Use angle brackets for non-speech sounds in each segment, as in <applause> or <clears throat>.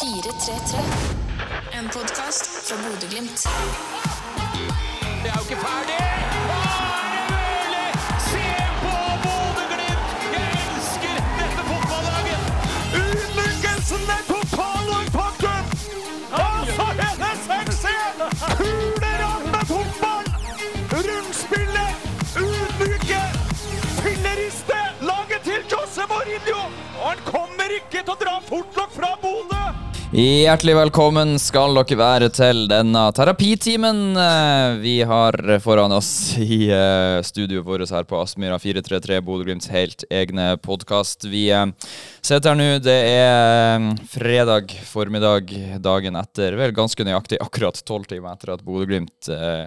433. En podkast fra Bodø-Glimt. Det er jo ikke ferdig! Er det? Se på Bodø-Glimt! Jeg elsker dette fotballaget! Utmerkelsen er total og faktum! Altså, denne suksessen! Kuler av med fotball! Rundspillet! Ydmyke! Filleriste! Laget til Jose Mourinho! Og til å dra fortlokk fra Bodø! Hjertelig velkommen skal dere være til denne terapitimen eh, vi har foran oss i eh, studioet vårt her på Aspmyra 433, Bodø-Glimts helt egne podkast. Vi sitter her nå, det er eh, fredag formiddag dagen etter, vel ganske nøyaktig akkurat tolv timer etter at Bodø-Glimt eh,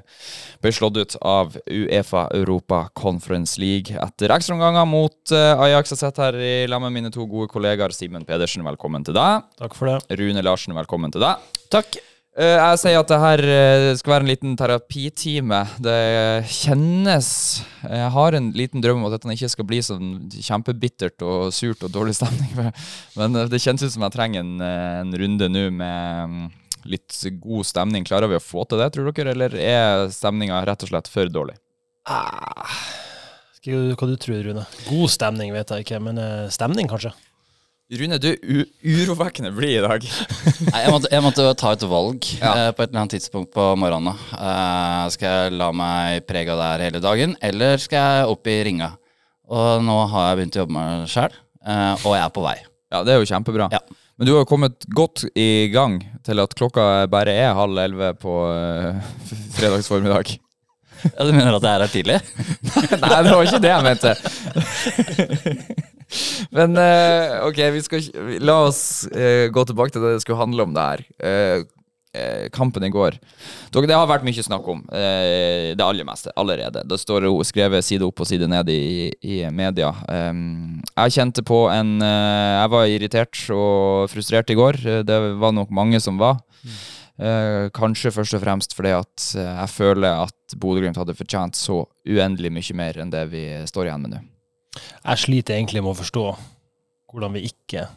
ble slått ut av Uefa Europa Conference League etter ekstraomganger mot eh, Ajax. Jeg sitter her i lag med mine to gode kollegaer. Simen Pedersen, velkommen til deg. Takk for det. Rune Larsen, velkommen til deg. Takk. Eh, jeg sier at det her eh, skal være en liten terapitime. Det kjennes Jeg har en liten drøm om at dette ikke skal bli sånn kjempebittert og surt og dårlig stemning. <laughs> Men eh, det kjennes ut som jeg trenger en, eh, en runde nå med mm, litt god stemning. Klarer vi å få til det, tror dere, eller er stemninga rett og slett for dårlig? Ah. Hva du, hva du tror Rune? God stemning vet jeg ikke, men eh, stemning kanskje? Rune, du er urovekkende blid i dag. <laughs> Nei, jeg måtte, jeg måtte ta et valg Ja. eh, på et eller annet tidspunkt på morgenen. Eh, skal jeg la meg prege av det her hele dagen, eller skal jeg opp i ringa? Og nå har jeg begynt å jobbe med meg sjøl, og jeg er på vei. Ja, det er jo kjempebra. Ja. Men du har jo kommet godt i gang til at klokka bare er halv elleve på <laughs> uh, fredags formiddag. Ja, Du mener at jeg er her tidlig? <laughs> Nei, det var ikke det jeg mente. Men uh, ok, skal la oss uh, gå tilbake til det det skulle handle om det her. Eh, kampen i går. Dere, det har vært mye snakk om. det aller meste allerede. Det står jo skrevet side opp og side ned i, i media. Um, jeg kjente på en Jeg var irritert og frustrert i går. Det var nok mange som var. Uh, kanskje først og fremst fordi at jeg føler at Bodø-Glimt hadde fortjent så uendelig mye mer enn det vi står igjen med nå. Jeg sliter egentlig med å forstå hvordan vi ikke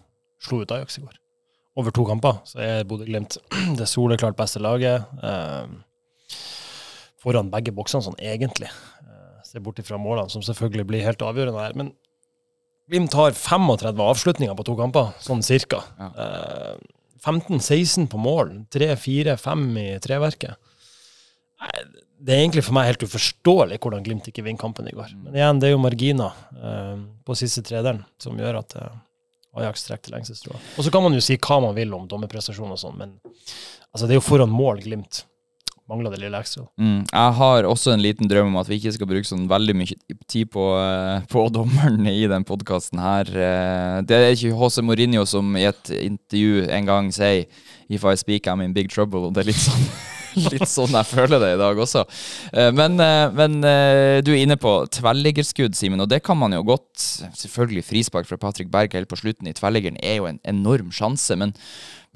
slo ut Ajax i går. Over to kamper så er Bodø-Glimt <clears throat> det soleklart beste laget. Eh, foran begge boksene, sånn egentlig. Eh, Se bort ifra målene, som selvfølgelig blir helt avgjørende her. Men Glimt har 35 avslutninger på to kamper, sånn cirka. Ja. Eh, 15-16 på mål. 3-4-5 i treverket. Det er egentlig for meg helt uforståelig hvordan Glimt ikke vinner kampen i går. Men igjen, det er jo marginer eh, på siste tredelen som gjør at eh, Ajax trekker til lengstestrået. Og så kan man jo si hva man vil om dommerprestasjon og sånn, men altså, det er jo foran mål Glimt. Mangler det lille ekstra. Mm. Jeg har også en liten drøm om at vi ikke skal bruke sånn veldig mye tid på, eh, på dommeren i den podkasten her. Det er ikke Jose Mourinho som i et intervju en gang sier If I speak, I'm in big trouble. Og det er litt sånn <laughs> Litt sånn jeg føler det i dag også. Eh, Men, eh, men eh, du er inne på tverrliggerskudd, Simen, og det kan man jo godt. Selvfølgelig frispark fra Patrick Berg helt på slutten i tverrliggeren er jo en enorm sjanse, men,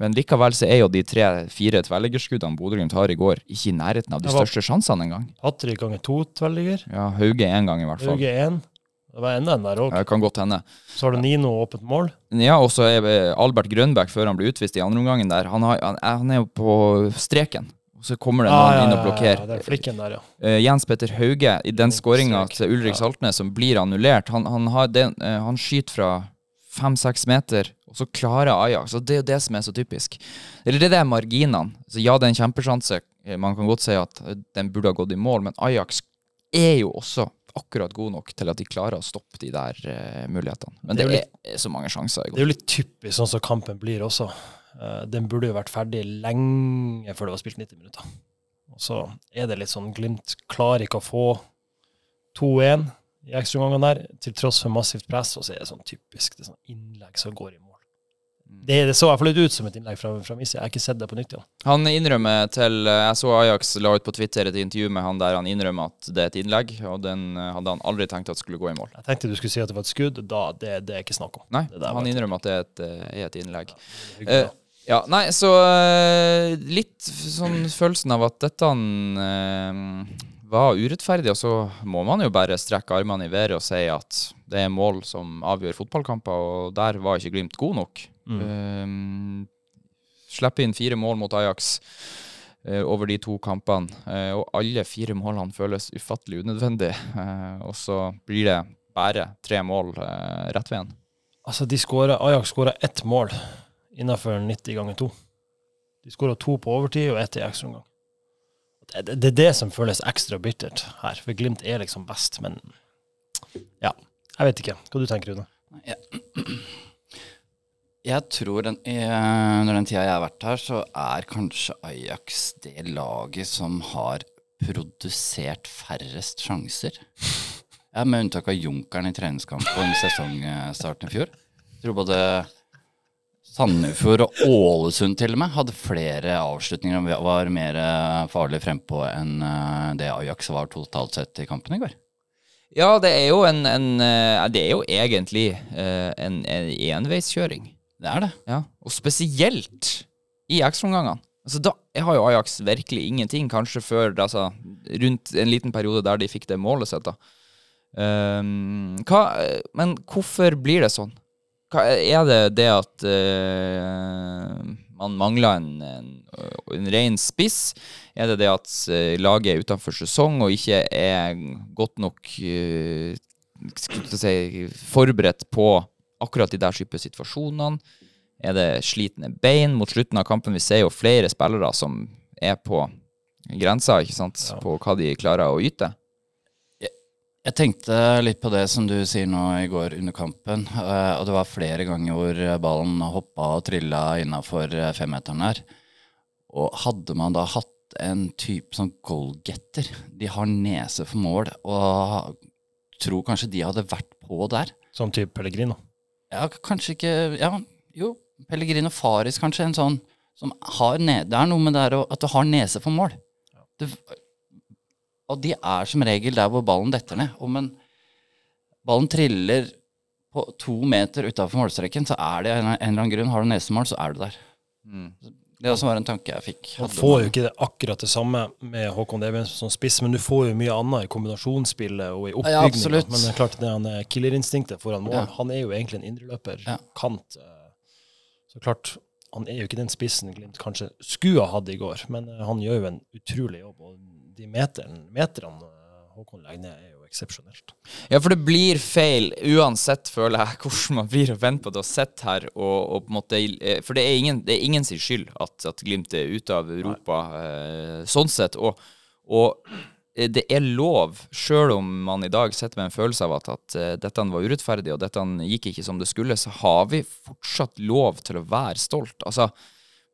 men likevel så er jo de tre-fire tverrliggerskuddene Bodø-Glimt har i går, ikke i nærheten av de største sjansene engang. Patrick ganger to tverrligger. Ja, Hauge én gang i hvert fall. Hauge én. Det var enda en der òg. Kan godt hende. Så har du Nino åpent mål. Ja, og så er Albert Grønbæk, før han ble utvist i andre omgangen der, han, har, han, han er jo på streken. Og så kommer det noen inn og blokkerer. er flikken der, ja. Uh, Jens Petter Hauge i den skåringa til Ulrik. Saltnes som blir annullert, han, han, har den, uh, han skyter fra fem-seks meter, og så klarer Ajax. Og det er jo det som er så typisk. Eller det er marginene. Så ja, det er en kjempesjanse. Eh, Man kan godt si at den burde ha gått i mål, men Ajax er jo også akkurat god nok til at de klarer å stoppe de der uh, mulighetene. Men Det det er er, så mange sjanser Det er jo litt typisk sånn som kampen blir også. Eh, den burde jo vært ferdig lenge før det var spilt 90 minutter. Og så er det litt sånn Glimt klarer ikke å få 2-1 i ekstraomgangene der, til tross for massivt press, og så er det sånn typisk det er sånn innlegg som går i mål. Det, det så i hvert fall litt ut som et innlegg fra, fra min side. Jeg har ikke sett det på nytt igjen. Han innrømmer til Jeg så Ajax la ut på Twitter et intervju med han der han innrømmer at det er et innlegg, og den eh, hadde han aldri tenkt at skulle gå i mål. Jeg tenkte du skulle si at det var et skudd. Da, det, det er ikke snakk om. Nei, han innrømmer at det er et, eh, er et innlegg. Da. Ja, nei, så eh, litt sånn følelsen av at dette eh, var urettferdig, og så må man jo bare strekke armene i været og si at det er mål som avgjør fotballkamper, og der var ikke Glimt god nok. Um, Slippe inn fire mål mot Ajax uh, over de to kampene, uh, og alle fire målene føles ufattelig unødvendig. Uh, og så blir det bare tre mål rett veien. Altså, de skårer, Ajax skåra ett mål innenfor 90 ganger to. De skåra to på overtid og ett i ekstraomgang. Det, det, det er det som føles ekstra bittert her, for Glimt er liksom best, men ja. Jeg vet ikke. Hva du tenker du, Rune? <clears throat> Jeg tror den, i, Under den tida jeg har vært her, så er kanskje Ajax det laget som har produsert færrest sjanser. <laughs> Ja, Med unntak av Junkeren i treningskampen sesongstarten i fjor. Jeg tror både Sandefjord og Ålesund til og med hadde flere avslutninger og var mer eh, farlig frempå enn eh, det Ajax var totalt sett i kampen i går. Ja, det er jo en, en eh, Det er jo egentlig en, en enveiskjøring. Det er det. Ja, og spesielt i ekstraomgangene. Altså, da har jo Ajax virkelig ingenting, kanskje før altså, rundt en liten periode der de fikk det målet sitt. hva, men hvorfor blir det sånn? Er det det at uh, man mangler en, en, en ren spiss? Er det det at eh, laget er utenfor sesong og ikke er godt nok uh, si, forberedt på akkurat de der type situasjonene? Er det slitne bein mot slutten av kampen? Vi ser jo flere spillere som er på grensa ikke sant? på hva de klarer å yte. Jeg tenkte litt på det som du sier nå i går under kampen. eh, Og det var flere ganger hvor ballen hoppa og trilla innafor femmeteren her. Og hadde man da hatt en type sånn goalgetter De har nese for mål, og tror kanskje de hadde vært på der. Sånn type Pellegrino. Ja, kanskje ikke Ja, jo. Pellegrino Faris, kanskje. En sånn som har ne Det er noe med det her at du har nese for mål. Du, og de er som regel der hvor ballen detter ned. Om en ballen triller på to meter utafor målstreken, så er det en, en eller annen grunn. Har du nesemål, så er du der. Det også var en tanke jeg fikk. Man får jo ikke det akkurat det samme med Håkon Evensen som spiss, men du får jo mye annet i kombinasjonsspillet og i Ja, oppbygninga. absolutt. men det er klart det er han eh, killerinstinktet foran mål. Ja. Han er jo egentlig en indreløper. Ja. Kant. eh, Så klart, han er jo ikke den spissen Glimt kanskje skulle ha hatt i går, men eh, han gjør jo en utrolig jobb. Og de meterne, meterne eh, Håkon legger ned, er jo eksepsjonelt. Ja, for det blir feil uansett, føler jeg, <laughs> hvordan man blir å vente på det å sitte her og, og på en måte eh, For det er ingen, det er ingen sin skyld at, at Glimt er ute av Europa eh, sånn sett. Og, og eh, det er lov, sjøl om man i dag sitter med en følelse av at, at dette var urettferdig og dette gikk ikke som det skulle, så har vi fortsatt lov til å være stolt. Altså,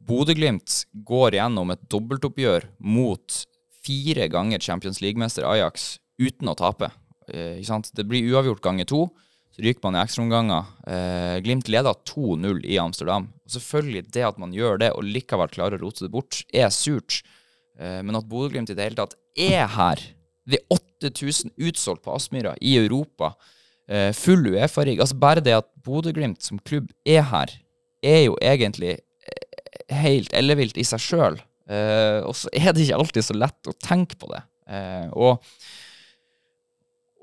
Bodø-Glimt går gjennom et dobbeltoppgjør mot fire ganger Champions League-mester Ajax uten å tape. Eh? Det blir uavgjort ganger to. Så ryker man i ekstraomganger. Eh, Glimt leder 2-0 i Amsterdam. Og selvfølgelig, det at man gjør det og likevel klarer å rote det bort, er surt. Eh, men at Bodø-Glimt i det hele tatt er her, ved 8000 utsolgt på Aspmyra i Europa, eh, full Uefa-rigg Altså bare det at Bodø-Glimt som klubb er her, er jo egentlig eh, helt ellevilt i seg sjøl. Eh, og så er det ikke alltid så lett å tenke på det. Eh, og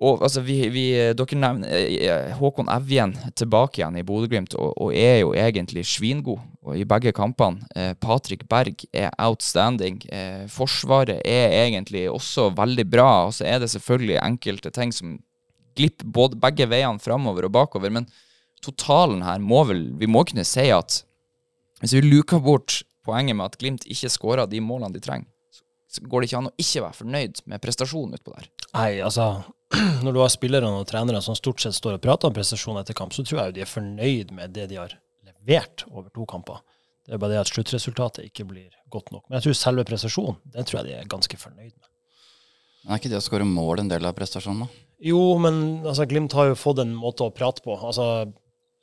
og altså, vi, vi, dere nevner eh, Håkon Evjen tilbake igjen i Bodø-Glimt, og, og er jo egentlig svingod i begge kampene. Eh, Patrick Berg er outstanding. Eh, forsvaret er egentlig også veldig bra. Og så er det selvfølgelig enkelte ting som glipper både begge veiene framover og bakover. Men totalen her må vel Vi må kunne si at hvis vi luker bort poenget med at Glimt ikke skårer de målene de trenger, så, så går det ikke an å ikke være fornøyd med prestasjonen utpå der. Nei, altså <clears throat> Når du har spillere og trenere som stort sett står og prater om prestasjon etter kamp, så tror jeg jo de er fornøyd med det de har levert over to kamper. Det er bare det at sluttresultatet ikke blir godt nok. Men jeg tror selve prestasjonen, den tror jeg de er ganske fornøyd med. Men er ikke det å skåre mål en del av prestasjonen, da? Jo, men altså, Glimt har jo fått en måte å prate på. Altså,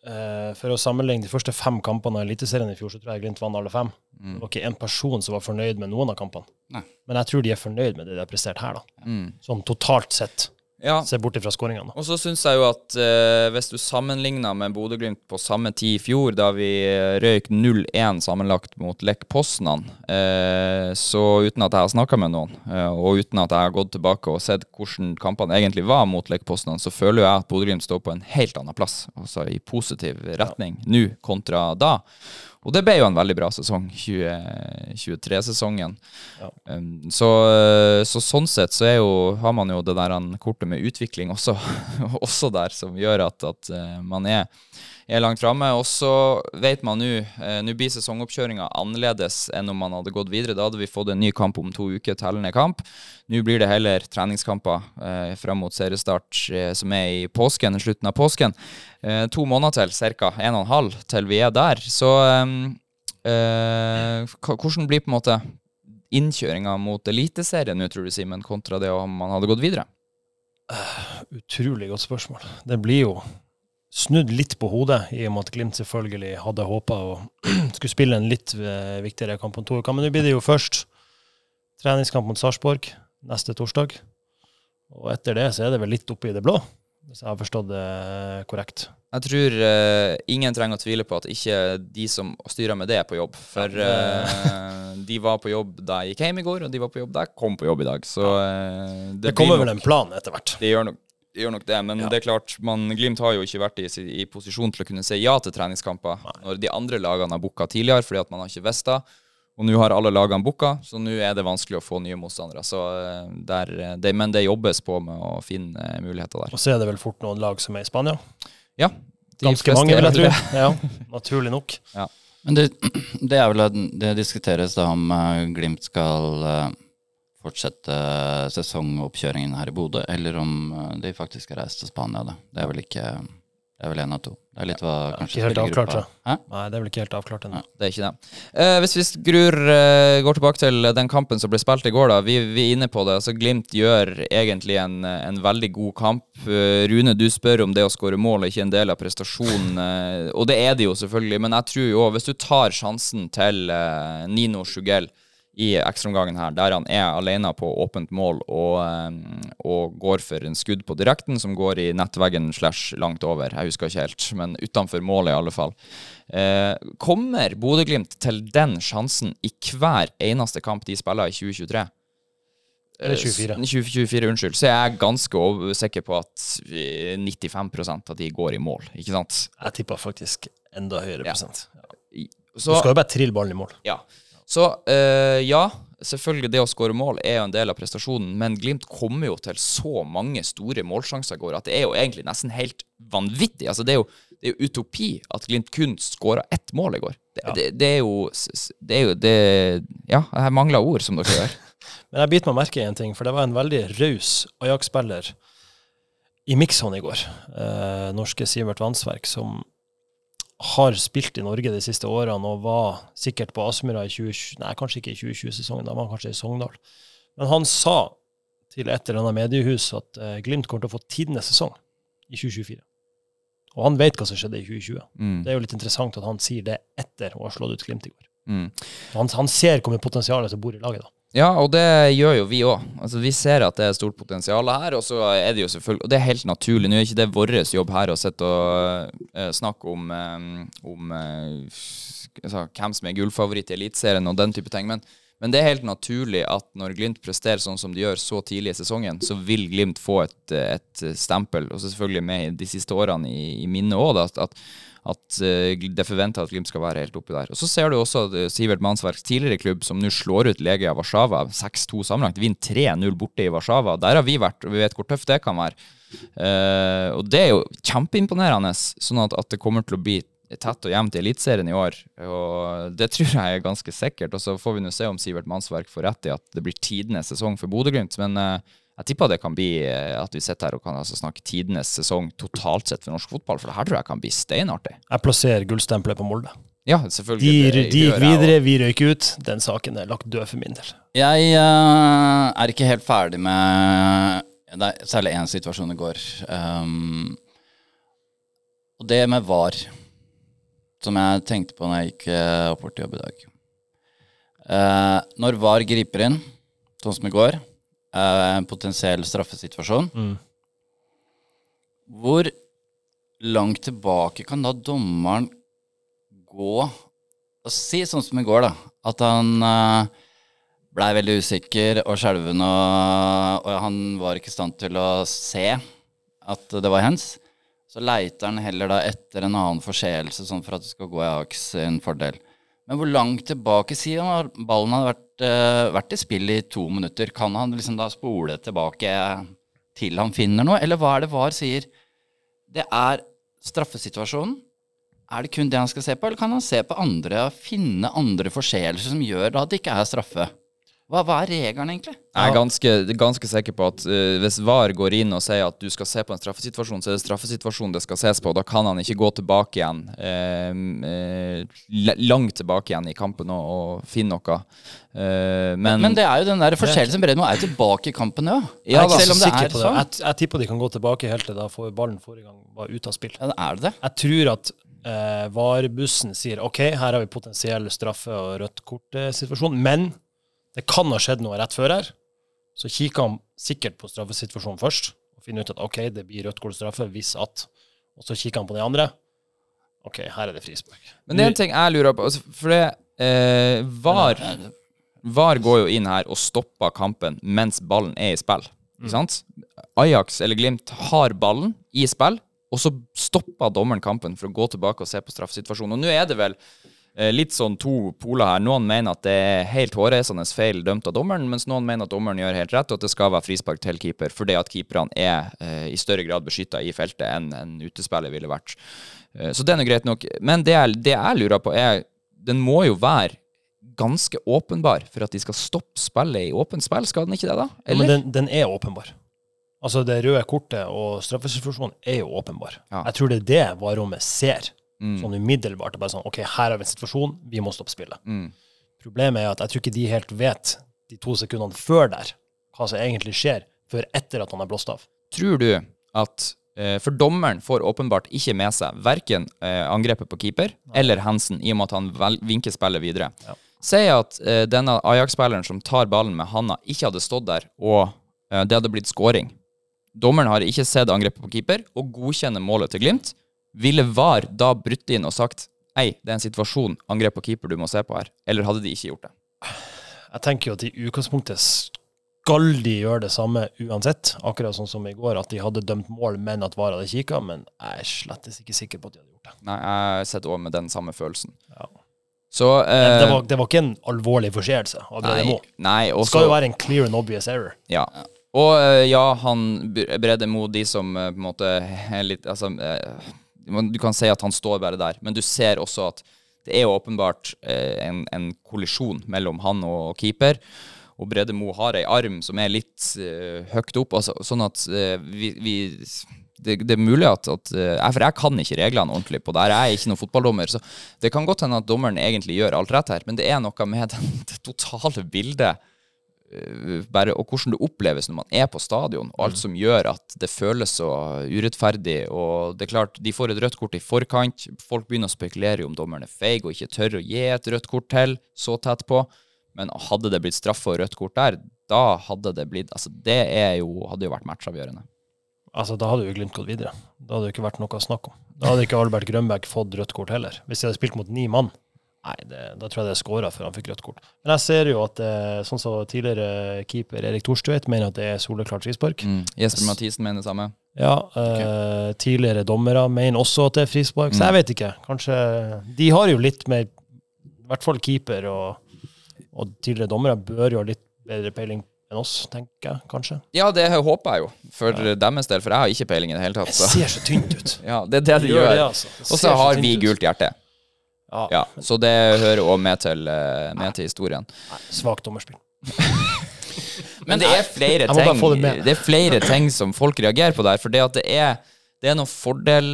eh, For å sammenligne de første fem kampene av Eliteserien i fjor, så tror jeg Glimt vant alle fem. Det var ikke én person som var fornøyd med noen av kampene. Nei. Men jeg tror de er fornøyd med det de har prestert her, da. Mm. Sånn totalt sett. Ja. Se bort ifra skåringene. Og så syns jeg jo at eh, hvis du sammenligner med Bodø-Glimt på samme tid i fjor, da vi eh, røyk 0-1 sammenlagt mot Lech Poznan, eh, så uten at jeg har snakka med noen, eh, og uten at jeg har gått tilbake og sett hvordan kampene egentlig var mot Lech Poznan, så føler jeg at Bodø-Glimt står på en helt annen plass, altså i positiv retning nå kontra da. Og det ble jo en veldig bra sesong, 2023-sesongen. Um, så, så sånn sett så er jo, har man jo det der kortet med utvikling også, <laughs> også der, som gjør at, at eh, man er, er langt framme. Og så vet man nå eh, Nå blir sesongoppkjøringa annerledes enn om man hadde gått videre. Da hadde vi fått en ny kamp om to uker, tellende kamp. Nå blir det heller treningskamper eh, fram mot seriestart, eh, som er i påsken, slutten av påsken. Eh, to måneder til, ca. En og en halv til vi er der. Så eh, eh, hvordan blir på en måte innkjøringa mot Eliteserien nå, tror du, Simen, kontra det om man hadde gått videre? Utrolig godt spørsmål. Det blir jo snudd litt på hodet, i og med at Glimt selvfølgelig hadde håpa å <clears throat> skulle spille en litt eh, viktigere kamp om to uker. Men nå blir det jo først treningskamp mot Sarpsborg neste torsdag. Og etter det så er det vel litt oppe i det blå, hvis jeg har forstått det korrekt. Jeg tror uh, ingen trenger å tvile på at ikke de som styrer med det, er på jobb. For uh, de var på jobb da jeg gikk hjem i går, og de var på jobb da jeg kom på jobb i dag. Så uh, Det, det kommer nok- vel en plan etter hvert. Det gjør nok det, gjør nok det men Ja. det er klart, man, Glimt har jo ikke vært i, i posisjon til å kunne si ja til treningskamper når de andre lagene har booka tidligere, fordi at man har ikke visst det. Og nå har alle lagene booka, så nå er det vanskelig å få nye motstandere. Så eh, der, eh, det, men det jobbes på med å finne eh, muligheter der. Og så er det vel fort noen lag som er i Spania. Ja. Ganske mange, vil jeg tro. Ja, <laughs> naturlig nok. Ja. Men det, <clears throat> det er vel det diskuteres da om Glimt skal fortsette sesongoppkjøringen her i Bodø, eller om eh, de faktisk har reist til Spania. Da. Det er vel ikke Det er vel en av to. Det er litt hva kanskje Ikke helt avklart. Nei, det er vel ikke helt avklart ennå. Det er ikke det. Eh, hvis vi skrur, eh, går tilbake til den kampen som ble spilt i går, da. Vi, vi er inne på det. altså Glimt gjør egentlig en, en veldig god kamp. Eh, Rune, du spør om det å skåre mål er ikke en del av prestasjonen. <laughs> eh, og det er det jo selvfølgelig, men jeg tror jo hvis du tar sjansen til Nino Sjugell i ekstraomgangen her, der han er alene på åpent mål og, eh, og går for en skudd på direkten som går i nettveggen slash langt over. Jeg husker ikke helt, men utenfor målet i alle fall. Eh, kommer Bodø-Glimt til den sjansen i hver eneste kamp de spiller i 2023? Eller Eh, 24. 2024, unnskyld. Så jeg er ganske sikker på at eh, 95% av de går i mål, ikke sant? Jeg tipper faktisk enda høyere Ja. prosent. Så, Du skal jo bare trille ballen i mål. ja. Så eh, ja, selvfølgelig det å skåre mål er jo en del av prestasjonen, men Glimt kommer jo til så mange store målsjanser i går at det er jo egentlig nesten helt vanvittig. Altså, det er jo, det er jo utopi at Glimt kun skåra ett mål i går. Det, Ja. det, det er jo Det er jo det Ja, jeg mangler ord, som dere gjør. <laughs> Men jeg biter meg merke i en ting, for det var en veldig raus Ajax-spiller i Mixon i går. Eh, norske Sivert Vannsverk, som har spilt i Norge de siste årene og var sikkert på Aspmyra i 2020, nei, kanskje ikke i 2020-sesongen, da var han kanskje i Sogndal. Men han sa til et eller annet mediehus at eh, Glimt kommer til å få tidenes sesong i 2024. Og han vet hva som skjedde i 2020. Mm. Det er jo litt interessant at han sier det etter å ha slått ut Glimt i går. Mm. Han, han ser hvor mye potensial som bor i laget da. Ja, og det gjør jo vi òg. Altså, vi ser at det er stort potensial her, og så er det jo selvfølgelig Og det er helt naturlig. Nå er ikke det vår jobb her å sitte og uh, snakke om, um, om altså, hvem som er gullfavoritt i Eliteserien og den type ting, men, men det er helt naturlig at når Glimt presterer sånn som de gjør så tidlig i sesongen, så vil Glimt få et, et stempel, og så selvfølgelig med de siste årene i, i minnet òg, at, at at eh, det er at Glimt skal være helt oppi der. Og Så ser du også at eh, Sivert Mannsverks tidligere klubb, som nå slår ut Legia Warszawa 6-2 sammenlagt, vinner 3-0 borte i Warszawa. Der har vi vært, og vi vet hvor tøft det kan være. Uh, og det er jo kjempeimponerende, sånn at, at det kommer til å bli tett og jevnt i Eliteserien i år. Og det tror jeg er ganske sikkert. Og så får vi nå se om Sivert Mannsverk får rett i at det blir tidenes sesong for Bodø-Glimt. Men eh, jeg tipper det kan bli eh, at vi sitter her og kan altså snakke tidenes sesong totalt sett for norsk fotball. For det her tror jeg kan bli steinartig. Jeg plasserer gullstempelet på Molde. Ja, selvfølgelig. De, det de gikk videre, vi røyk ut. Den saken er lagt død for min del. Jeg uh, er ikke helt ferdig med Det er særlig én situasjon i går. Um, og det med VAR, som jeg tenkte på når jeg gikk uh, opp bort til jobb i dag. Uh, når VAR griper inn, sånn som i går, eh, en potensiell straffesituasjon, Hvor langt tilbake kan da dommeren gå og si sånn som i går, da? At han uh, blei veldig usikker og skjelven, og, og han var ikke i stand til å se at det var hens. Så leiter han heller da etter en annen forseelse, sånn for at det skal gå i Aks sin fordel. Men hvor langt tilbake sier han ballen hadde vært, uh, vært i spill i to minutter? Kan han liksom da spole tilbake til han finner noe, eller hva er det VAR sier? Det er straffesituasjonen. Er det kun det han skal se på, eller kan han se på andre og finne andre forseelser som gjør at det ikke er straffe? Hva, hva er regelen, egentlig? Jeg er ganske, ganske sikker på at uh, hvis VAR går inn og sier at du skal se på en straffesituasjon, så er det straffesituasjonen det skal ses på. Da kan han ikke gå tilbake igjen, uh, uh, langt tilbake igjen i kampen og, og finne noe. Eh, men, Men det er jo den der forseelsen Bredmo er tilbake i kampen ja. Jeg er ikke selv om det er på det. sånn. Jeg, jeg tipper de kan gå tilbake helt til da får ballen forrige gang var ute av spill. Ja, er det det? Jeg tror at VAR-bussen sier OK, her har vi potensiell straffe- og rødt kort-situasjon, men det kan ha skjedd noe rett før her. Så kikker han sikkert på straffesituasjonen først og finner ut at OK, det blir rødt kort straffe hvis at Og så kikker han på de andre. OK, her er det frispark. men det er en ting jeg lurer på. Altså, for det eh, VAR VAR går jo inn her og stopper kampen mens ballen er i spill. Ikke sant? Ajax eller Glimt har ballen i spill, og så stopper dommeren kampen for å gå tilbake og se på straffesituasjonen. Og nå er det vel litt sånn to poler her. Noen mener at det er helt hårreisende feil dømt av dommeren, mens noen mener at dommeren gjør helt rett, og at det skal være frispark til keeper, fordi at keeperne er eh, i større grad beskytta i feltet enn en utespiller ville vært. Eh, så det er nå greit nok. Men det jeg, det jeg lurer på, er Den må jo være ganske åpenbar for at de skal stoppe spillet i åpent spill, skal den ikke det, da? Ja, men den, den er åpenbar. Altså, det røde kortet og straffesituasjonen er jo åpenbar. Ja. Jeg tror det er det VAR-rommet ser, Mm. sånn umiddelbart. Bare sånn OK, her har vi en situasjon, vi må stoppe spillet. Mm. Problemet er at jeg tror ikke de helt vet, de to sekundene før der, hva som egentlig skjer, før etter at han er blåst av. Tror du at eh, For dommeren får åpenbart ikke med seg verken eh, angrepet på keeper eller Hansen, i og med at han vinker spillet videre. Ja. Si at eh, denne Ajax-spilleren som tar ballen med handa, ikke hadde stått der, og det hadde blitt scoring. Dommeren har ikke sett angrepet på keeper, og godkjenner målet til Glimt. Ville VAR da brutt inn og sagt Ei, det er en situasjon, angrep på keeper du må se på her. Eller hadde de ikke gjort det? Jeg tenker jo at i utgangspunktet skal de gjøre det samme uansett, akkurat sånn som i går, at de hadde dømt mål, men at VAR hadde kikka, men jeg er slettes ikke sikker på at de hadde gjort det. Nei, jeg sitter òg med den samme følelsen. Ja. Så eh, Det, var, det var ikke en alvorlig forseelse Nei, nei Det skal jo være en clear and obvious error. Ja. Og eh, ja, han bredde Brede Mo, de som eh, på en måte litt Altså, eh, du kan si at han står bare der, men du ser også at det er jo åpenbart eh, en, en kollisjon mellom han og keeper. Og Brede Mo har ei arm som er litt uh, høyt opp, altså, sånn at uh, vi, vi det, det er mulig at, at jeg, For jeg kan ikke reglene ordentlig på det her. Jeg er ikke noen fotballdommer. Så det kan godt hende at dommeren egentlig gjør alt rett her, men det er noe med det totale bildet bare, og hvordan det oppleves når man er på stadion, og alt som gjør at det føles så urettferdig. og det er klart, De får et rødt kort i forkant. Folk begynner å spekulere om dommeren er feig og ikke tør å gi et rødt kort til så tett på. Men hadde det blitt straffe og rødt kort der, da hadde det blitt altså Det er jo, hadde jo vært matchavgjørende. Altså, Da hadde jo Glimt gått videre. Da hadde det ikke vært noe å snakke om. Da hadde ikke Albert Grønberg fått rødt kort heller. Hvis de hadde spilt mot ni mann, nei, det, da tror jeg det er før han fikk rødt kort. Men jeg ser jo at eh, sånn som tidligere keeper Erik Thorstvedt mener at det er soleklart frispark. Mm. Jesper Mathisen mener det samme. Ja, eh, Tidligere dommere mener også at det er frispark, så jeg vet ikke. Kanskje De har jo litt mer I hvert fall keeper og, og tidligere dommere bør jo ha litt bedre peiling enn oss, tenker jeg kanskje. Ja, det håper jeg jo, for deres del, for jeg har ikke peiling i det hele tatt. Det Så. ser så tynt ut. <laughs> Ja, det er det de Gjør gjør. det, altså. Det Og så så har vi gult hjerte. Ja, Ja, så det hører òg med, til, eh, med til historien. Svakt dommerspill. <laughs> Men det er flere ting det. Det er flere ting som folk reagerer på der. For det at det er det er noen fordel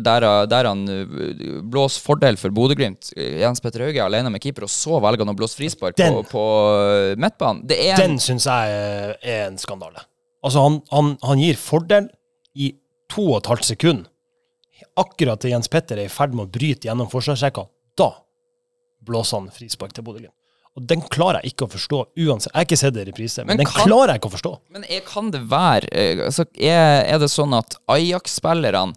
der, der han uh, blåser fordel for Bodø-Glimt. Jens Petter Hauge er alene med keeper, og så velger han å blåse frispark på, Den. på på midtbanen. Det er Den syns jeg er en skandale. Altså, han, han, han gir fordel i to og et halvt sekund. Akkurat til Jens Petter er i ferd med å bryte gjennom forsvarsrekka. Da blåser han frispark til Bodø-Glimt. Og den klarer jeg ikke å forstå uansett. Jeg har ikke sett det i reprise, men, Men den kan- klarer jeg ikke å forstå. Men er, kan det være eh, altså, er, er det sånn at Ajax-spillerne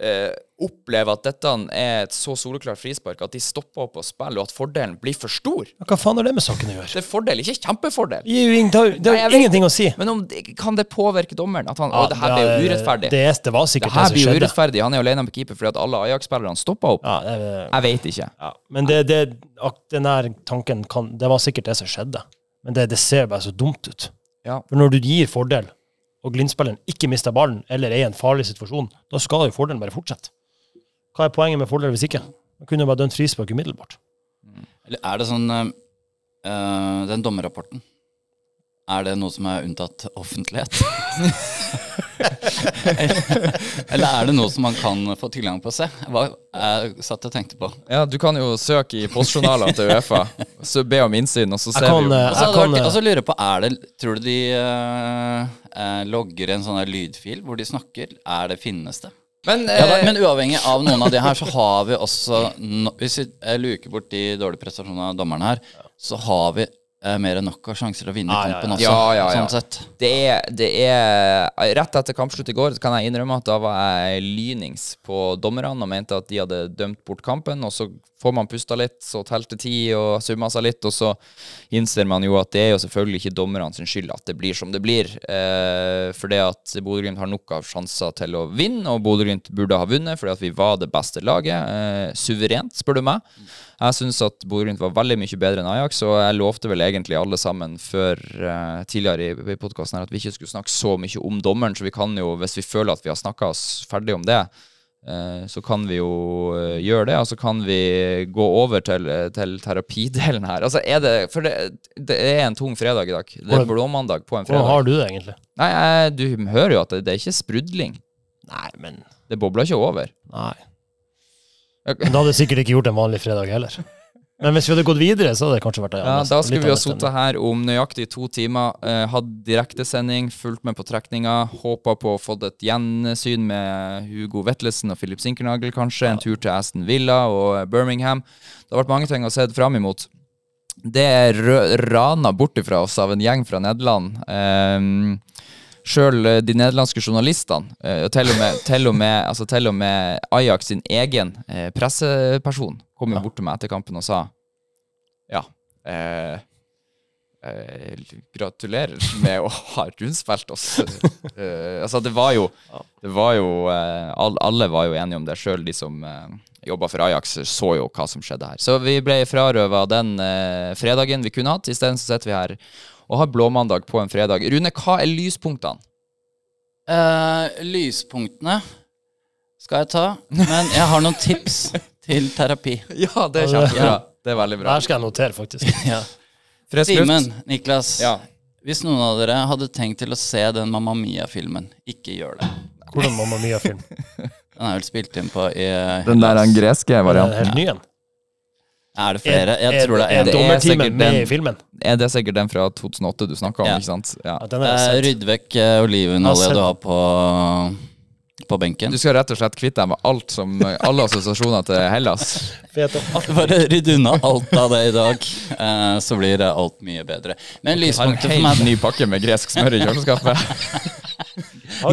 eh, opplever at dette er et så soleklart frispark at de stopper opp og spiller, og at fordelen blir for stor? Ja, Hva faen har det med saken å gjøre? Det er fordel, ikke kjempefordel. Det, har, det har, Nei, ingenting å si. Men om kan det påvirke dommeren? At han, Ja, å, det her blir jo urettferdig. Det, det var Det sikkert det, her som blir jo urettferdig. Han er jo alene på keeper fordi at alle Ajax-spillerne stoppa opp. Ja, det, Jeg vet ikke. ja. Men det, det, den der tanken kan, Det var sikkert det som skjedde. Men det, det ser bare så dumt ut. Ja. For når du gir fordel, og Glimt-spilleren ikke mister ballen eller er i en farlig situasjon, da skal jo fordelen bare fortsette. Hva er poenget med fordel hvis ikke? Man kunne jo bare dømt frispark umiddelbart. Eller er det sånn eh, eh, Den dommerrapporten, er det noe som er unntatt offentlighet? <laughs> Eller er det noe som man kan få tilgang på å se? Hva jeg satt og tenkte på. Ja, du kan jo søke i postjournalene til Uefa, så be om innsyn, og så ser kan, vi jo eh, Og så vært- og lurer jeg på, er det, Tror du de eh, eh, logger en sånn lydfil hvor de snakker? Er det Finnes det? Men, Ja, da, eh, men uavhengig av noen av de her, så har vi også Hvis vi eh, luker bort de dårlige prestasjonene av dommerne her, så har vi eh, mer enn nok av sjanser til å vinne ja, kampen ja. også. Ja, ja, ja. Sånn sett. det er, det er Rett etter kampslutt i går kan jeg innrømme at da var jeg lynings på dommerne og mente at de hadde dømt bort kampen. Og så får man pusta litt, så telte tid og summa seg litt, og så innser man jo at det er jo selvfølgelig ikke dommerne sin skyld at det blir som det blir. Eh, for det at Bodø-Glimt har nok av sjanser til å vinne, og Bodø-Glimt burde ha vunnet fordi at vi var det beste laget. Eh, suverent, spør du meg. Jeg syns at Bodø-Glimt var veldig mye bedre enn Ajax, og jeg lovte vel egentlig alle sammen før uh, tidligere i, i podkasten at vi ikke skulle snakke så mye om dommeren, så vi kan jo, hvis vi føler at vi har snakka oss ferdig om det, uh, så kan vi jo eh, gjøre det, og så kan vi gå over til, til terapidelen her. Altså er det, For det, det er en tung fredag i dag. Det er blåmandag på en fredag. Hvordan har du det egentlig? Nei, du hører jo at det, det er ikke sprudling. Nei, men Det bobler ikke over. Nei. Men da hadde sikkert ikke gjort en vanlig fredag heller. Men hvis vi hadde gått videre, så hadde det kanskje vært det. Ja, Da skulle vi ha sittet her om nøyaktig to timer, eh, hatt direktesending, fulgt med på trekninga, håpa på å få et gjensyn med Hugo Vetlesen og Philip Sinkernagel, kanskje. En tur til Aston Villa og Birmingham. Det har vært mange ting å se fram imot. Det er rana bort ifra oss av en gjeng fra Nederland. Um, Sjøl de nederlandske journalistene, eh, og til og med, til og med, altså til og med Ajax sin egen eh, presseperson, kom jo bort til meg etter kampen og sa ja. Eh, eh, gratulerer med å ha rundspilt oss. eh, altså, det var jo, det var jo eh, all, Alle var jo enige om det, sjøl de som eh, jobba for Ajax, så jo hva som skjedde her. Så vi ble frarøva den eh, fredagen vi kunne hatt. Isteden sitter vi her og har blåmandag på en fredag. Rune, hva er lyspunktene? Uh, lyspunktene skal jeg ta, men jeg har noen tips <laughs> til terapi. Ja, det er kjempebra. Det er veldig bra. her skal jeg notere, faktisk. <laughs> Ja. Simen, Niklas. Ja. Hvis noen av dere hadde tenkt til å se den Mamma Mia-filmen, ikke gjør det. Hvordan Mamma Mia-film? Den er vel spilt inn på i Den der den greske Er den varianten. helt ny en? Er det flere? Jeg tror det er Er er sikkert med den. i filmen? Er det sikkert den fra 2008 du snakka om, Ja. ikke sant? Ja. Ja, Eh. Rydd vekk eh, olivenolje du har på, på benken. Du skal rett og slett kvitte deg med alt som alle assosiasjoner til Hellas. <laughs> Bare rydd unna alt av det i dag, uh, så blir det alt mye bedre. Men Har en lyspunktet for meg ny pakke med gresk smør i kjøleskapet. <laughs>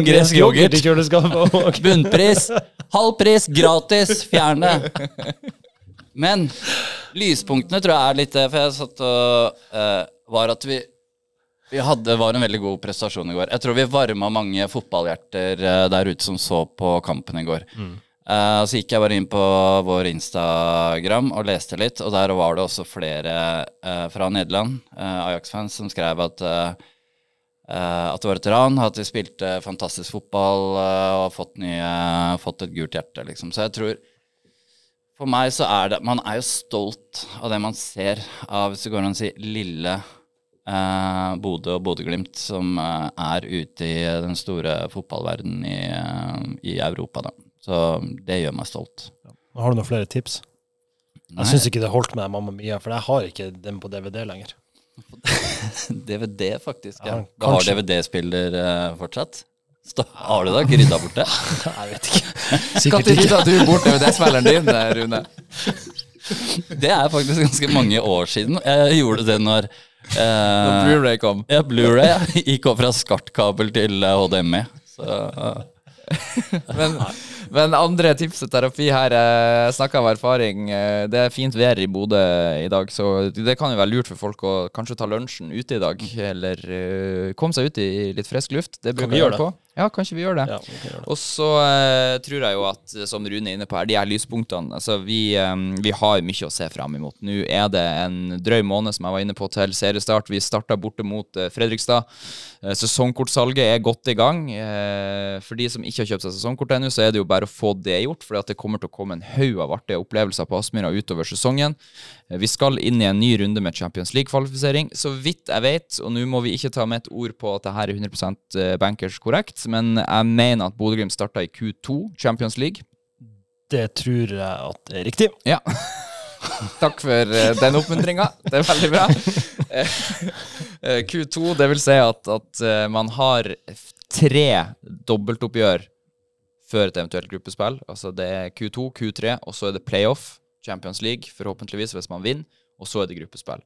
Gresk yoghurt yoghurt. i kjøleskapet. <laughs> Bunnpris, halv pris, gratis, fjern det. Men lyspunktene tror jeg er litt det, for jeg satt og uh, Var at vi vi hadde, var en veldig god prestasjon i går. Jeg tror vi varma mange fotballhjerter uh, der ute som så på kampen i går. Eh, så gikk jeg bare inn på vår Instagram og leste litt, og der var det også flere uh, fra Nederland, uh, Ajax-fans, som skrev at eh, eh, at det var et ran, at de spilte fantastisk fotball eh, og fått, nye, fått et gult hjerte, liksom. Så jeg tror For meg så er det Man er jo stolt av det man ser av, hvis det går an å si, lille eh, Bodø og Bodø-Glimt, som eh, er ute i den store fotballverdenen i, eh, i Europa, da. Så det gjør meg stolt. Har du noen flere tips? Nei. Jeg syns ikke det holdt med Mamma Mia, for jeg har ikke den på DVD lenger. <laughs> DVD, faktisk. Ja. Ja, Du har. DVD-spiller eh, fortsatt? Har du da Ikke rydda bort det? <laughs> Jeg vet ikke. Når <laughs> Sikkert ikke. rydda du bort DVD-spilleren din, Rune? <laughs> Det er faktisk ganske mange år siden. Jeg gjorde det når Når eh, Blu-ray kom. ja, Blu-ray ja. gikk opp fra SCART-kabel til eh, HDMI. Så eh, Men, men andre tips til terapi her Jeg snakka av erfaring. eh, Det er fint vær i Bodø i dag, så det kan jo være lurt for folk å kanskje ta lunsjen ute i dag. Eller eh, komme seg ut i litt frisk luft. Det bruker vi gjøre på. Ja, kanskje vi gjør det. Ja, vi gjør det. Og så uh, tror jeg jo at, eh, som Rune er inne på her, de her lyspunktene altså vi, um, vi har mye å se fram imot. Nå er det en drøy måned, som jeg var inne på, til seriestart. Vi starta borte mot uh, Fredrikstad. Uh, sesongkortsalget er godt i gang. For de som ikke har kjøpt seg sesongkort ennå, så er det jo bare å få det gjort. For det kommer til å komme en haug av artige opplevelser på Aspmyra utover sesongen. Vi skal inn i en ny runde med Champions League-kvalifisering. Så vidt jeg vet, og nå må vi ikke ta med et ord på at det her er 100% bankers korrekt, men jeg mener at Bodø-Glimt starta i Q2 Champions League. Det tror jeg at er riktig. Ja. <laughs> Takk for eh, den oppmuntringa. Det er veldig bra. Eh, eh, Q2, det vil si at, at man har tre dobbeltoppgjør før et eventuelt gruppespill. Altså det er Q2, Q3, og så er det playoff, Champions League, forhåpentligvis hvis man vinner, og så er det gruppespill.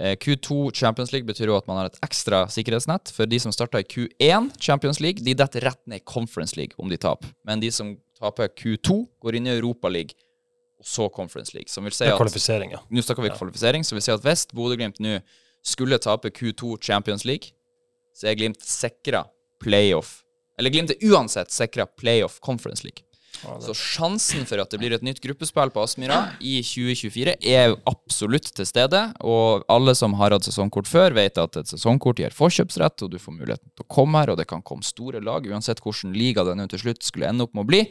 Eh, Q2 Champions League betyr jo at man har et ekstra sikkerhetsnett. For de som starta i Q1 Champions League, de detter rett ned i Conference League om de taper. Men de som taper Q2, går inn i Europa League, og så Conference League. Som vil si at kvalifisering, ja. nå snakker vi kvalifisering, så vil si at hvis Bodø-Glimt nå skulle tape Q2 Champions League, så er Glimt sikra playoff. Eller Glimt er uansett sikra playoff Conference League. Så sjansen for at det blir et nytt gruppespill på Aspmyra i 2024 er absolutt til stede. Og alle som har hatt sesongkort før, vet at et sesongkort gir forkjøpsrett, og du får muligheten til å komme her, og det kan komme store lag, uansett hvordan liga den til slutt skulle ende opp med å bli.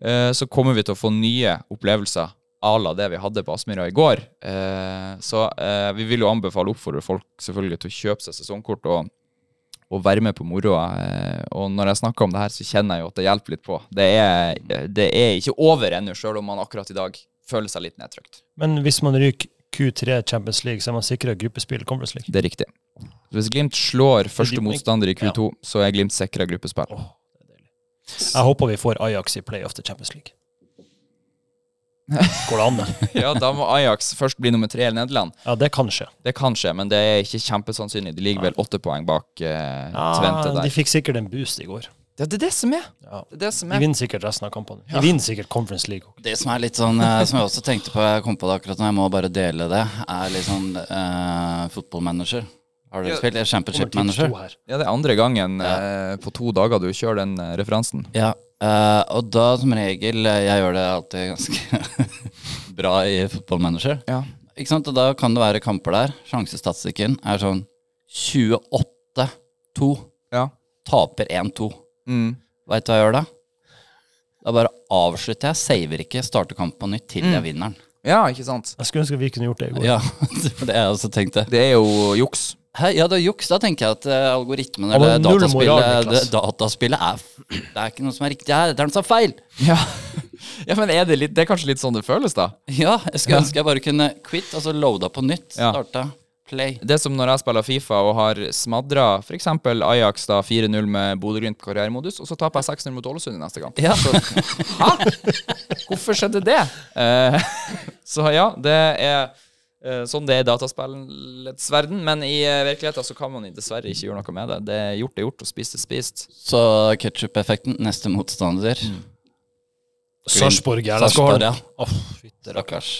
Eh, så kommer vi til å få nye opplevelser à la det vi hadde på Aspmyra i går. Eh, så eh, vi vil jo anbefale oppfordre folk selvfølgelig til å kjøpe seg sesongkort og, og være med på moroa. Eh, og når jeg snakker om det her, så kjenner jeg jo at det hjelper litt på. Det er, det er ikke over ennå, sjøl om man akkurat i dag føler seg litt nedtrykt. Men hvis man ryker Q3 Champions League, så er man sikra gruppespill Conference League. Det er riktig. Hvis Glimt slår første de- motstander i Q2, så er Glimt sikra gruppespill. Jeg håper vi får Ajax i playoff til Champions League. <laughs> Går det an? det? Ja, da må Ajax først bli nummer tre i Nederland. Ja, det kan skje. Det kan skje, men det er ikke kjempesannsynlig. De ligger vel åtte poeng bak eh, Tvente der. de fikk sikkert en boost i går. Ja, det er det som er. Ja. Det er det som De er. vinner sikkert resten av kampene. De vinner sikkert Conference League. Det som er litt sånn, eh, som jeg også tenkte på, jeg kom på det akkurat nå, jeg må bare dele det, er litt sånn uh, fotballmanager. Har dere Ja. spilt? Championship manager? Ja, det er andre gangen uh, på to dager du kjører den referansen. Ja, eh, og da som regel eh, Jeg gjør det alltid ganske <laughs> bra i fotballmanager. Ja. Ikke sant? Og da kan det være kamper der. Sjansestatistikken er sånn 28-2. Ja. Taper 1-2. Mm. Veit du hva jeg gjør da? Da bare avslutter jeg, saver ikke, starter kampen på nytt til jeg vinner den. ja, ikke sant? Jeg skulle ønske vi kunne gjort det i går. Ja, <laughs> det var det jeg også tenkte. Det er jo juks. Hæ, ja, det er juks. Da tenker jeg at uh, algoritmen eller null dataspillet, det, dataspillet er Det er ikke noe som er riktig her, det er noe som er feil. <laughs> Ja. ja, men er det, litt, det er kanskje litt sånn det føles, da? Ja, jeg skulle ønske jeg bare kunne quit, altså loada på nytt. Ja. Starta, play. Det som når jeg spiller Fifa og har smadra f.eks. Ajax da 4-0 med Bodø-Glimt på karrieremodus, og så taper jeg 6-0 mot Ålesund neste gang. Ja. <laughs> Hæ? Hvorfor skjedde det? Uh, <laughs> så ja, det er sånn det er i dataspillets verden. Men i eh, virkeligheten så kan man dessverre ikke gjøre noe med det. Det er gjort er gjort, og spist er spist. Så ketsjup-effekten, neste motstander. Sarpsborg Sarpsborg, Jernesgården. ja. Åh, fytte rakker.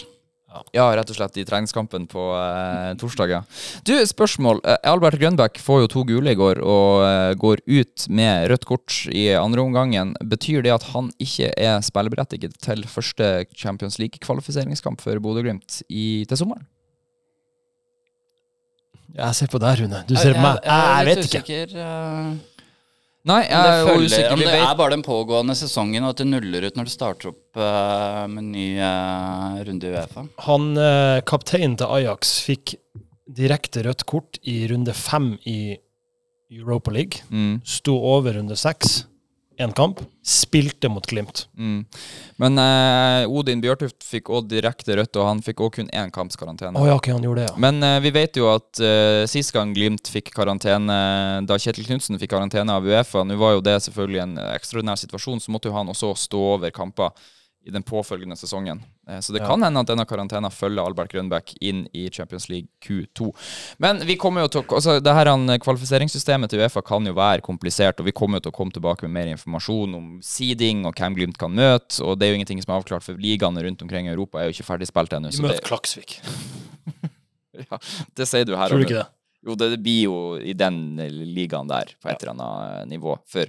Ja, rett og slett i treningskampen på eh, torsdag, ja. Du, spørsmål. Eh, Albert Grønbæk får jo to gule i går og eh, går ut med rødt kort i andre omgangen. Betyr det at han ikke er spilleberettiget til første Champions League-kvalifiseringskamp for Bodø-Glimt til sommeren? Jeg ser på deg, Rune. Du ser på meg. Jeg, jeg vet ikke. Usikker, eh, Nei, jeg er usikker. om det er bare den pågående sesongen, og at det nuller ut når det starter opp uh, med ny uh, runde i Uefa. Han uh, kapteinen til Ajax fikk direkte rødt kort i runde fem i Europa League. mm, Sto over runde seks, én kamp. Spilte mot Glimt. mm. Men eh, Odin Bjørtuft fikk òg direkte rødt, og han fikk òg kun én kamps karantene. Oh, ja, okay, han gjorde det, ja. Men eh, vi vet jo at eh, sist gang Glimt fikk karantene, da Kjetil Knutsen fikk karantene av Uefa Nå var jo det selvfølgelig en ekstraordinær situasjon, så måtte jo han også stå over kamper i den påfølgende sesongen. Eh, Så det Ja. kan hende at denne karantena følger Albert Grønbæk inn i Champions League Q2. Men vi kommer jo til å altså det her Kvalifiseringssystemet til Uefa kan jo være komplisert, og vi kommer jo til å komme tilbake med mer informasjon om seeding og hvem Glimt kan møte. Og det er jo ingenting som er avklart, for ligaene rundt omkring i Europa er jo ikke ferdig spilt ennå. Vi møter Klaksvik. <laughs> Ja, det sier du her. Tror du ikke det? Jo, det, blir jo i den ligaen der, på et eller annet nivå. For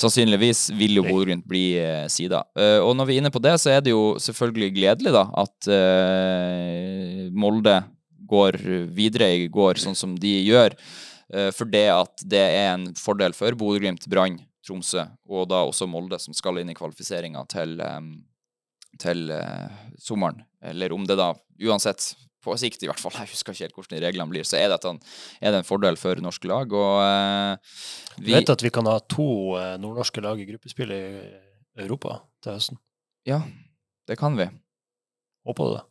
sannsynligvis vil jo Bodø-Glimt bli eh, sida. Eh, og når vi er inne på det, så er det jo selvfølgelig gledelig da, at eh, Molde går videre i går sånn som de gjør. Eh, for det at det er en fordel for Bodø-Glimt, Brann, Tromsø og da også Molde, som skal inn i kvalifiseringa til, eh, til eh, sommeren. Eller om det da uansett på sikt i hvert fall, <laughs> jeg husker ikke helt hvordan de reglene blir, så er, det, en- er det en fordel for norske lag. Og eh, vi vet at vi kan ha to eh, nordnorske lag i gruppespill i Europa til høsten? Ja, det kan vi. Håper du det?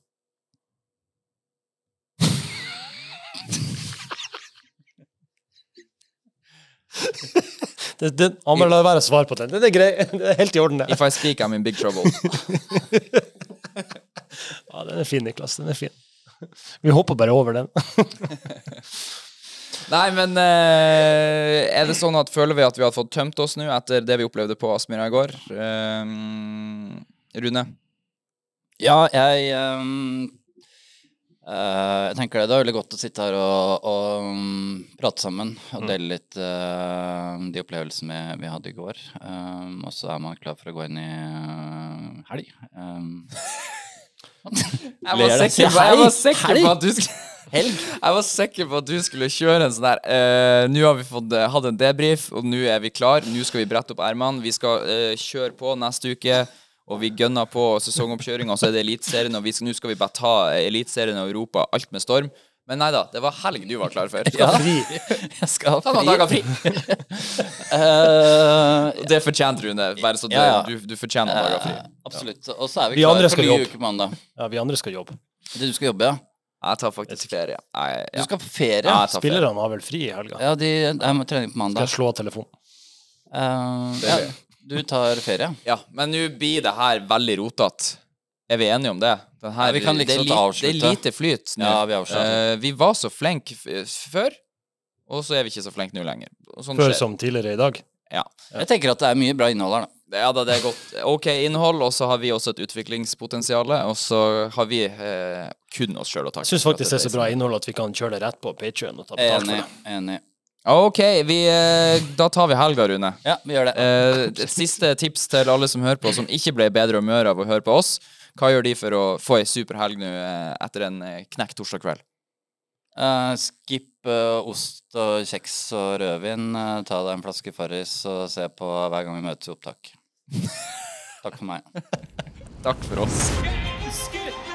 det, det han må la være å svare på den. Det er grei. Det er helt i orden, det. If I speak, I'm in big trouble. <laughs> Ja, den er fin, Niklas. Den er fin. <laughs> Vi hopper bare over den. <laughs> Nei, men eh, er det sånn at føler vi at vi har fått tømt oss nå etter det vi opplevde på Aspmyra i går? Um, Rune? Ja, jeg um, uh, Jeg tenker det. Det er veldig godt å sitte her og, og um, prate sammen og dele litt uh, de opplevelsene vi, vi hadde i går. Um, og så er man klar for å gå inn i uh, helg. <laughs> Jeg var sikker på, jeg var sikker Helg? på at du skulle Jeg var sikker på at du skulle kjøre en sånn der uh, Nå har vi fått, uh, hatt en debrief, og nå er vi klar. Nå skal vi brette opp ermene. Vi skal uh, kjøre på neste uke. Og vi gønner på sesongoppkjøringa, og så er det Eliteserien. Og nå skal vi bare ta Eliteserien og Europa, alt med storm. Men nei da, det var helg du var klar for. <laughs> Ja. Fri. <laughs> jeg skal ha noen dager fri. uh, <laughs> Det fortjente Rune. Bare så det, Ja, ja. Du, du fortjener noen dager fri. eh, absolutt. Og så er vi Vi klare skal for ny uke mandag. Ja, vi andre skal jobbe. Det du skal jobbe, ja? Jeg tar faktisk ferie. Nei, Du skal på ferie? Ja, jeg. Spillerne har vel fri i helga? Ja, de, er med trening på Skal jeg slå av telefonen? Uh, ja, du tar ferie? Ja, men nå blir det her veldig rotete. Er vi enige om det? Her, Ja, vi kan liksom det, er det er lite flyt nå. Ja, vi. Eh, vi var så flinke før, og så er vi ikke så flinke nå lenger. Sånn Før skjer. som tidligere i dag? Ja. Jeg tenker at det er mye bra innhold her, da. ja da, det er godt. OK innhold, og så har vi også et utviklingspotensial. Og så har vi eh, kun oss sjøl å takke. Jeg syns faktisk det er så bra innhold at vi kan kjøre det rett på Patrion og ta betalt for det. enig. OK, vi, eh, da tar vi helga, Rune. Ja, vi gjør det. Eh, siste tips til alle som hører på, som ikke ble bedre humør av å høre på oss. Hva gjør de for å få ei super helg nå eh, etter en eh, knekk torsdag kveld? Uh, skip uh, ost og kjeks og rødvin. Uh, ta deg en flaske Farris og se på hver gang vi møtes i opptak. <laughs> Takk for meg. Takk for oss.